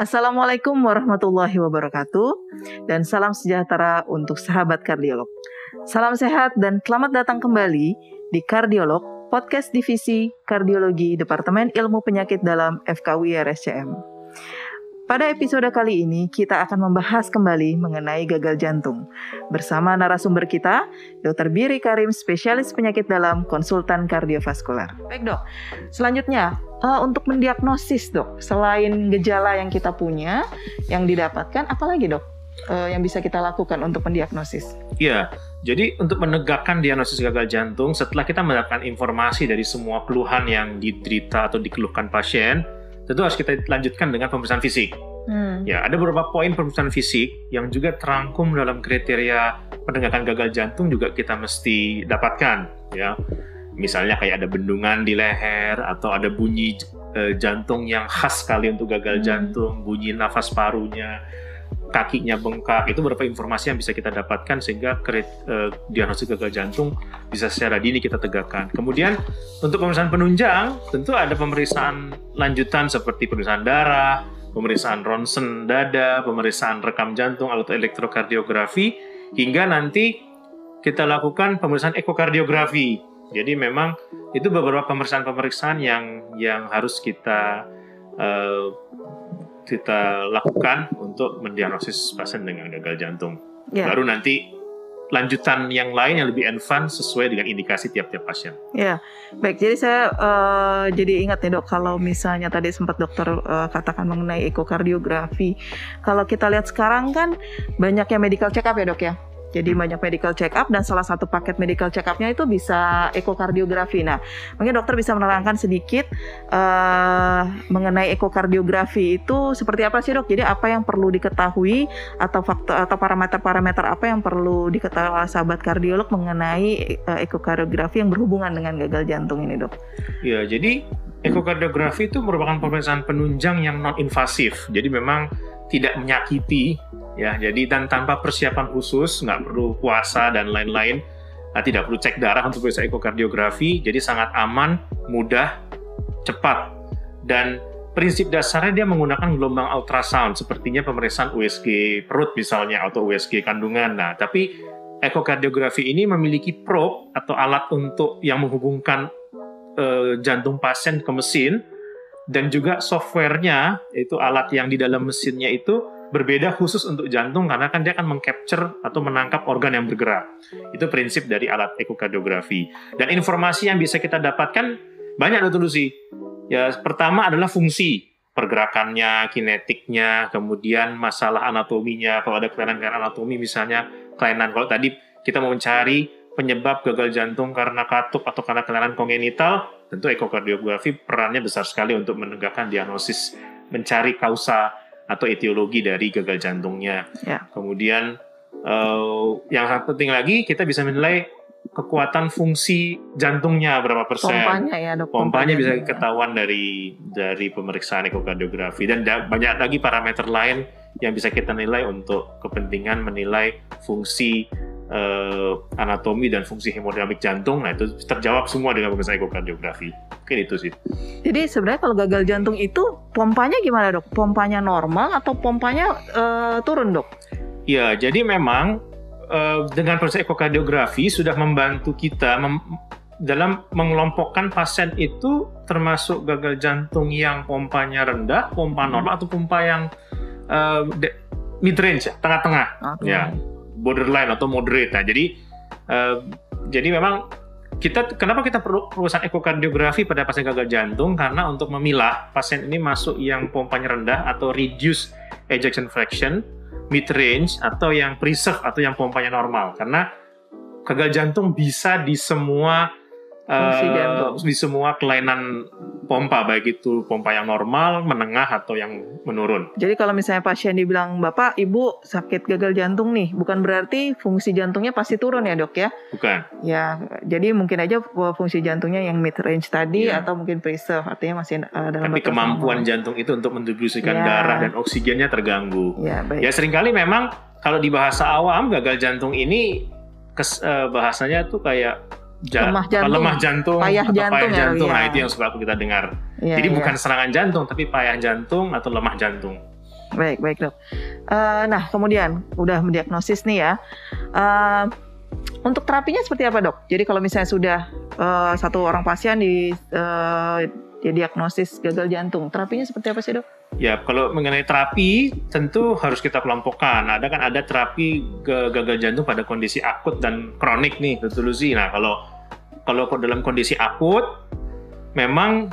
Assalamualaikum warahmatullahi wabarakatuh dan salam sejahtera untuk sahabat kardiolog. Salam sehat dan selamat datang kembali di Kardiolog, podcast divisi Kardiologi Departemen Ilmu Penyakit dalam FKW RSCM. Pada episode kali ini kita akan membahas kembali mengenai gagal jantung bersama narasumber kita, Dr. Biri Karim, spesialis penyakit dalam konsultan kardiovaskular. Baik dok, selanjutnya uh, untuk mendiagnosis dok, selain gejala yang kita punya, yang didapatkan, apalagi dok uh, yang bisa kita lakukan untuk mendiagnosis? Iya, jadi untuk menegakkan diagnosis gagal jantung, setelah kita mendapatkan informasi dari semua keluhan yang diderita atau dikeluhkan pasien, tentu harus kita lanjutkan dengan pemeriksaan fisik. Hmm. Ya, ada beberapa poin pemeriksaan fisik yang juga terangkum dalam kriteria penegakan gagal jantung juga kita mesti dapatkan, ya misalnya kayak ada bendungan di leher atau ada bunyi uh, jantung yang khas sekali untuk gagal hmm. jantung, bunyi nafas parunya, kakinya bengkak, itu beberapa informasi yang bisa kita dapatkan sehingga uh, diagnosis gagal jantung bisa secara dini kita tegakkan. Kemudian untuk pemeriksaan penunjang, tentu ada pemeriksaan lanjutan seperti pemeriksaan darah, pemeriksaan ronsen dada, pemeriksaan rekam jantung atau elektrokardiografi, hingga nanti kita lakukan pemeriksaan ekokardiografi jadi memang itu beberapa pemeriksaan-pemeriksaan yang yang harus kita uh, kita lakukan untuk mendiagnosis pasien dengan gagal jantung. Yeah. Baru nanti lanjutan yang lain yang lebih advance sesuai dengan indikasi tiap-tiap pasien. Ya, baik. Jadi saya uh, jadi ingat nih dok, kalau misalnya tadi sempat dokter uh, katakan mengenai ekokardiografi, kalau kita lihat sekarang kan banyak yang medical check up ya dok ya. Jadi banyak medical check up dan salah satu paket medical check upnya itu bisa ekokardiografi. Nah, mungkin dokter bisa menerangkan sedikit uh, mengenai ekokardiografi itu seperti apa sih dok? Jadi apa yang perlu diketahui atau faktor atau parameter-parameter apa yang perlu diketahui oleh sahabat kardiolog mengenai uh, ekokardiografi yang berhubungan dengan gagal jantung ini dok? Ya, jadi ekokardiografi itu merupakan pemeriksaan penunjang yang non invasif. Jadi memang tidak menyakiti ya jadi dan tanpa persiapan khusus nggak perlu puasa dan lain-lain nah, tidak perlu cek darah untuk bisa ekokardiografi jadi sangat aman mudah cepat. Dan prinsip dasarnya dia menggunakan gelombang ultrasound sepertinya pemeriksaan USG perut misalnya atau USG kandungan. Nah tapi ekokardiografi ini memiliki probe atau alat untuk yang menghubungkan uh, jantung pasien ke mesin dan juga softwarenya itu alat yang di dalam mesinnya itu berbeda khusus untuk jantung karena kan dia akan mengcapture atau menangkap organ yang bergerak. Itu prinsip dari alat ekokardiografi. Dan informasi yang bisa kita dapatkan banyak Dr. Lucy. Ya, pertama adalah fungsi pergerakannya, kinetiknya, kemudian masalah anatominya. Kalau ada kelainan-kelainan anatomi misalnya kelainan kalau tadi kita mau mencari penyebab gagal jantung karena katup atau karena kelainan kongenital, tentu ekokardiografi perannya besar sekali untuk menegakkan diagnosis, mencari kausa atau etiologi dari gagal jantungnya. Ya. Kemudian uh, yang penting lagi kita bisa menilai kekuatan fungsi jantungnya berapa persen. Pompanya ya dok. Pompanya, bisa ketahuan dari dari pemeriksaan ekokardiografi dan banyak lagi parameter lain yang bisa kita nilai untuk kepentingan menilai fungsi uh, anatomi dan fungsi hemodinamik jantung, nah itu terjawab semua dengan pemeriksaan ekokardiografi. Mungkin itu sih. Jadi sebenarnya kalau gagal jantung itu pompanya gimana dok? Pompanya normal atau pompanya uh, turun dok? Ya, jadi memang uh, dengan proses ekokardiografi sudah membantu kita mem dalam mengelompokkan pasien itu termasuk gagal jantung yang pompanya rendah, pompa normal atau pompa yang uh, mid range, tengah-tengah. Okay. Ya borderline atau moderate. Nah, jadi uh, jadi memang kita kenapa kita perlu perusahaan ekokardiografi pada pasien gagal jantung? Karena untuk memilah pasien ini masuk yang pompanya rendah atau reduce ejection fraction, mid range atau yang preserve atau yang pompanya normal. Karena gagal jantung bisa di semua uh, di semua kelainan pompa baik itu pompa yang normal, menengah atau yang menurun. Jadi kalau misalnya pasien dibilang bapak, ibu sakit gagal jantung nih, bukan berarti fungsi jantungnya pasti turun ya dok ya? Bukan. Ya, jadi mungkin aja fungsi jantungnya yang mid range tadi ya. atau mungkin preserve artinya masih uh, dalam. Tapi kemampuan normal. jantung itu untuk mendistribusikan ya. darah dan oksigennya terganggu. Ya, baik. ya sering kali memang kalau di bahasa awam gagal jantung ini kes, uh, bahasanya tuh kayak ja- Lemah jantung. lemah jantung, Payah atau jantung payah ya, jantung. Nah iya. itu yang suka kita dengar. Iya, Jadi iya. bukan serangan jantung, tapi payah jantung atau lemah jantung. Baik, baik dok. Eh, nah, kemudian udah mendiagnosis nih ya. Eh, untuk terapinya seperti apa dok? Jadi kalau misalnya sudah eh, satu orang pasien di eh, diagnosis gagal jantung, terapinya seperti apa sih dok? Ya, kalau mengenai terapi tentu harus kita kelompokkan. Ada kan ada terapi gagal jantung pada kondisi akut dan kronik nih, Lucy. Nah, kalau kalau dalam kondisi akut memang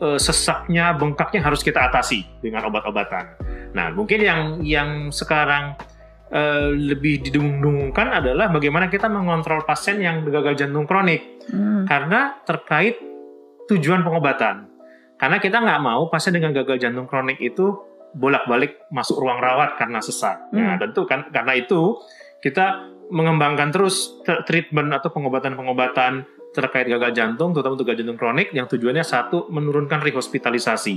eh, sesaknya, bengkaknya harus kita atasi dengan obat-obatan. Nah, mungkin yang yang sekarang eh, lebih didengung-dengungkan adalah bagaimana kita mengontrol pasien yang gagal jantung kronik Hmm, karena terkait tujuan pengobatan. Karena kita nggak mau pasien dengan gagal jantung kronik itu bolak-balik masuk ruang rawat karena sesak. Nah, Hmm. tentu kan karena itu kita mengembangkan terus te- treatment atau pengobatan-pengobatan terkait gagal jantung, terutama untuk gagal jantung kronik, yang tujuannya satu menurunkan rehospitalisasi.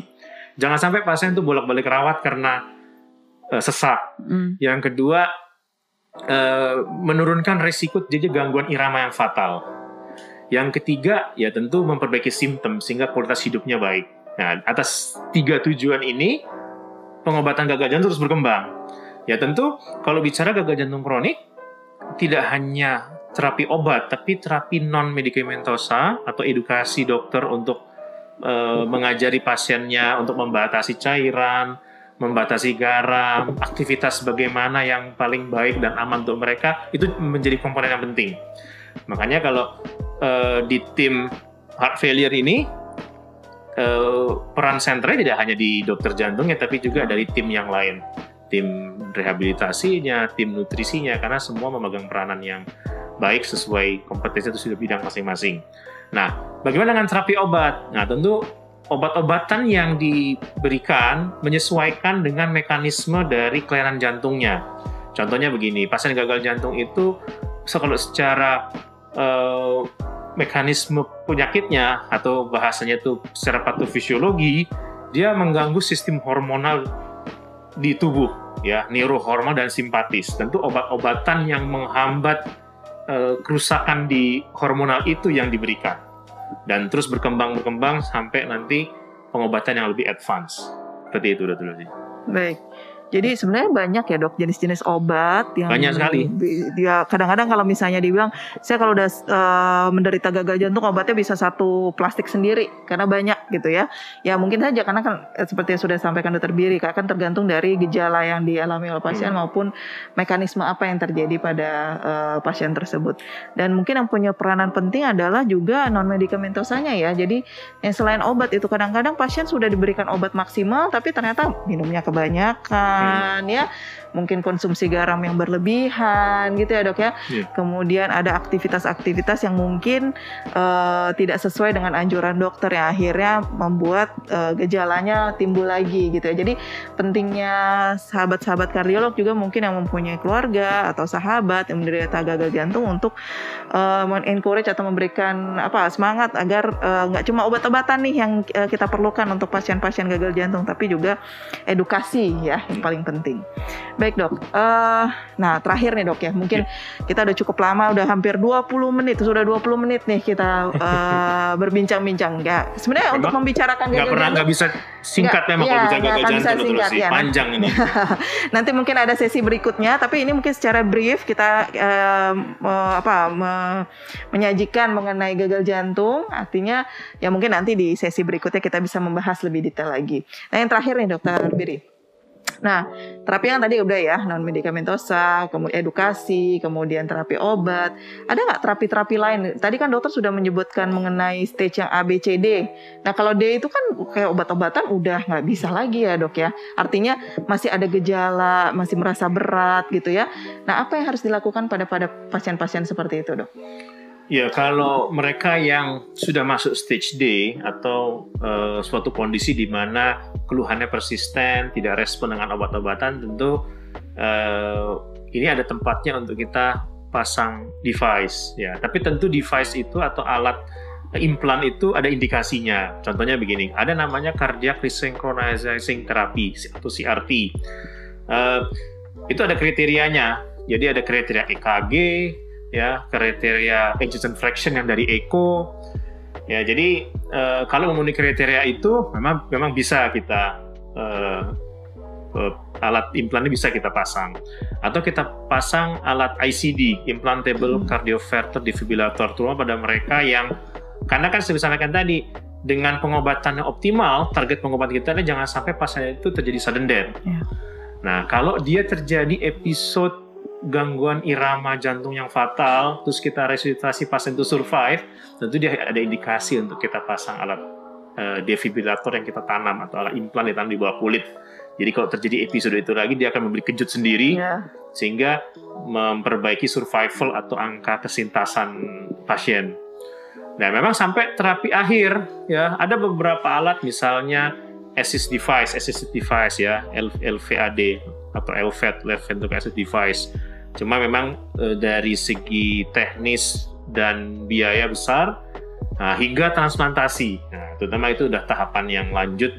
Jangan sampai pasien itu bolak-balik rawat karena eh, sesak. hmm, Yang kedua, eh, menurunkan risiko jadi gangguan irama yang fatal. Yang ketiga, ya tentu memperbaiki simptom sehingga kualitas hidupnya baik. Nah, atas tiga tujuan ini, pengobatan gagal jantung terus berkembang. Ya tentu, kalau bicara gagal jantung kronik, tidak hanya terapi obat, tapi terapi non-medikamentosa atau edukasi dokter untuk eh, mengajari pasiennya untuk membatasi cairan, membatasi garam, aktivitas bagaimana yang paling baik dan aman untuk mereka itu menjadi komponen yang penting. Makanya kalau eh, di tim heart failure ini eh, peran sentralnya tidak hanya di dokter jantungnya tapi juga dari tim yang lain, tim rehabilitasinya, tim nutrisinya karena semua memegang peranan yang baik sesuai kompetensi itu sudah bidang masing-masing. Nah, bagaimana dengan terapi obat? Nah, tentu obat-obatan yang diberikan menyesuaikan dengan mekanisme dari kelainan jantungnya. Contohnya begini, pasien gagal jantung itu kalau secara eh, mekanisme penyakitnya atau bahasanya itu secara patofisiologi, dia mengganggu sistem hormonal di tubuh, ya, neurohormon dan simpatis. Tentu obat-obatan yang menghambat eh, kerusakan di hormonal itu yang diberikan dan terus berkembang berkembang sampai nanti pengobatan yang lebih advance seperti itu dulu sih. baik. Jadi sebenarnya banyak ya dok jenis-jenis obat yang Banyak sekali. Dia kadang-kadang kalau misalnya dibilang saya kalau udah eh, menderita gagal jantung obatnya bisa satu plastik sendiri karena banyak gitu ya. Ya mungkin saja karena kan eh, seperti yang sudah sampaikan dokter Biri kan tergantung dari gejala yang dialami oleh pasien Hmm. maupun mekanisme apa yang terjadi pada eh, pasien tersebut. Dan mungkin yang punya peranan penting adalah juga non medikamentosanya ya. Jadi yang selain obat itu kadang-kadang pasien sudah diberikan obat maksimal tapi ternyata minumnya kebanyakan ya mungkin konsumsi garam yang berlebihan gitu ya dok ya Iya. kemudian ada aktivitas-aktivitas yang mungkin eh, tidak sesuai dengan anjuran dokter yang akhirnya membuat eh, gejalanya timbul lagi gitu ya jadi pentingnya sahabat-sahabat kardiolog juga mungkin yang mempunyai keluarga atau sahabat yang menderita gagal jantung untuk eh, men-encourage atau memberikan apa semangat agar nggak cuma obat-obatan nih yang eh, kita perlukan untuk pasien-pasien gagal jantung tapi juga edukasi ya yang paling penting. Baik dok, Eh, nah terakhir nih dok ya mungkin kita udah cukup lama udah hampir 20 menit sudah 20 menit nih kita eh, berbincang-bincang ya sebenarnya untuk Emang membicarakan Nggak pernah nggak bisa singkat Nggak, memang iya, kalau bicara nggak gagal bisa jantung dulu singkat, sih ya. panjang ini. Nanti mungkin ada sesi berikutnya, tapi ini mungkin secara brief kita me- apa me- menyajikan mengenai gagal jantung. Artinya ya mungkin nanti di sesi berikutnya kita bisa membahas lebih detail lagi. Nah yang terakhir nih dokter Biri. Nah, terapi yang tadi udah ya, non medikamentosa, kemudian edukasi, kemudian terapi obat. Ada nggak terapi-terapi lain? Tadi kan dokter sudah menyebutkan mengenai stage yang A, B, C, D. Nah, kalau D itu kan kayak obat-obatan udah nggak bisa lagi ya dok ya. Artinya masih ada gejala, masih merasa berat gitu ya. Nah, apa yang harus dilakukan pada pada pasien-pasien seperti itu dok? Ya kalau mereka yang sudah masuk stage D atau eh, suatu kondisi di mana keluhannya persisten, tidak respon dengan obat-obatan, tentu eh, ini ada tempatnya untuk kita pasang device ya. Tapi tentu device itu atau alat implan itu ada indikasinya. Contohnya begini, ada namanya cardiac resynchronizing therapy atau CRT. Eh, itu ada kriterianya. Jadi ada kriteria EKG, ya kriteria adjacent fraction yang dari echo ya jadi uh, kalau memenuhi kriteria itu memang memang bisa kita uh, uh, alat implannya bisa kita pasang atau kita pasang alat ICD implantable hmm. cardioverter defibrillator terutama pada mereka yang karena kan saya sampaikan tadi dengan pengobatan yang optimal target pengobatan kita adalah jangan sampai pasien itu terjadi sudden death. Yeah. Nah kalau dia terjadi episode gangguan irama jantung yang fatal, terus kita resusitasi pasien itu survive, tentu dia ada indikasi untuk kita pasang alat uh, defibrillator yang kita tanam atau alat implan yang tanam di bawah kulit. Jadi kalau terjadi episode itu lagi, dia akan memberi kejut sendiri, yeah. sehingga memperbaiki survival atau angka kesintasan pasien. Nah, memang sampai terapi akhir, ya ada beberapa alat, misalnya assist device, assist device ya, LVAD atau LVAD, left ventricular assist device Cuma memang e, dari segi teknis dan biaya besar nah, hingga transplantasi. Nah, terutama itu udah tahapan yang lanjut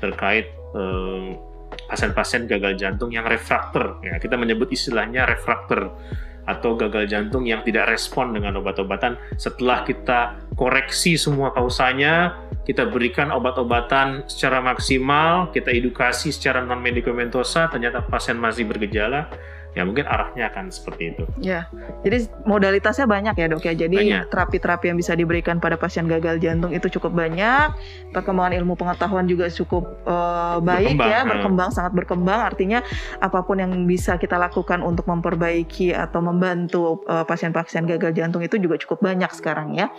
terkait pasien-pasien gagal jantung yang refraktor. Ya, kita menyebut istilahnya refraktor atau gagal jantung yang tidak respon dengan obat-obatan setelah kita koreksi semua kausanya, kita berikan obat-obatan secara maksimal, kita edukasi secara non medikamentosa, ternyata pasien masih bergejala, ya mungkin arahnya akan seperti itu. Ya, jadi modalitasnya banyak ya dok ya. Jadi terapi-terapi yang bisa diberikan pada pasien gagal jantung itu cukup banyak. Perkembangan ilmu pengetahuan juga cukup uh, baik berkembang, ya, berkembang sangat berkembang. Artinya apa pun yang bisa kita lakukan untuk memperbaiki atau membantu eh, pasien-pasien uh, gagal jantung itu juga cukup banyak sekarang ya.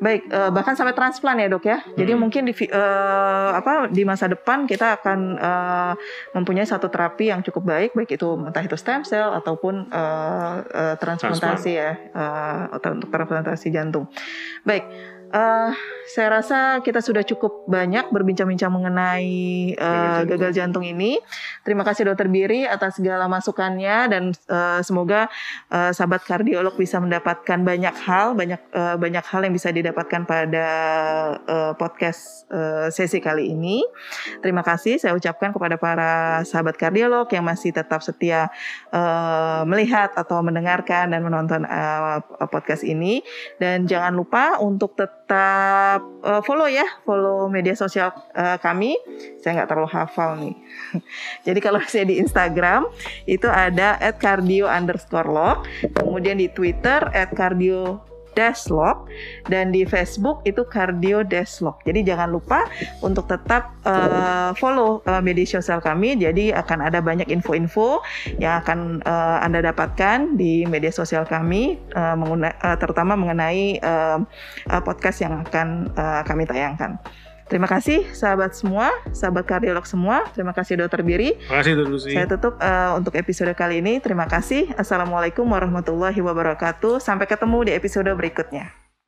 Baik, uh, bahkan sampai transplant ya dok ya. Jadi hmm. mungkin di uh, apa di masa depan kita akan uh, mempunyai satu terapi yang cukup baik, baik itu entah itu stem cell ataupun uh, uh, transplantasi Transplant. ya, uh, untuk transplantasi jantung. Baik. Uh, saya rasa kita sudah cukup banyak berbincang-bincang mengenai uh, gagal jantung ini. Terima kasih Dokter Biri atas segala masukannya dan uh, semoga uh, sahabat kardiolog bisa mendapatkan banyak hal, banyak uh, banyak hal yang bisa didapatkan pada uh, podcast uh, sesi kali ini. Terima kasih saya ucapkan kepada para sahabat kardiolog yang masih tetap setia uh, melihat atau mendengarkan dan menonton uh, podcast ini dan jangan lupa untuk tetap uh, follow ya, follow media sosial uh, kami. Saya nggak terlalu hafal nih. Jadi kalau saya di Instagram itu ada @cardio underscore log, kemudian di Twitter @cardio Deslog dan di Facebook itu Cardio Deslog. Jadi jangan lupa untuk tetap uh, follow uh, media sosial kami. Jadi akan ada banyak info-info yang akan uh, Anda dapatkan di media sosial kami uh, uh, terutama mengenai uh, uh, podcast yang akan uh, kami tayangkan. Terima kasih sahabat semua, sahabat kardiolog semua. Terima kasih Dokter Biri. Terima kasih Dokter Lucy. Saya tutup uh, untuk episode kali ini. Terima kasih. Assalamualaikum warahmatullahi wabarakatuh. Sampai ketemu di episode berikutnya.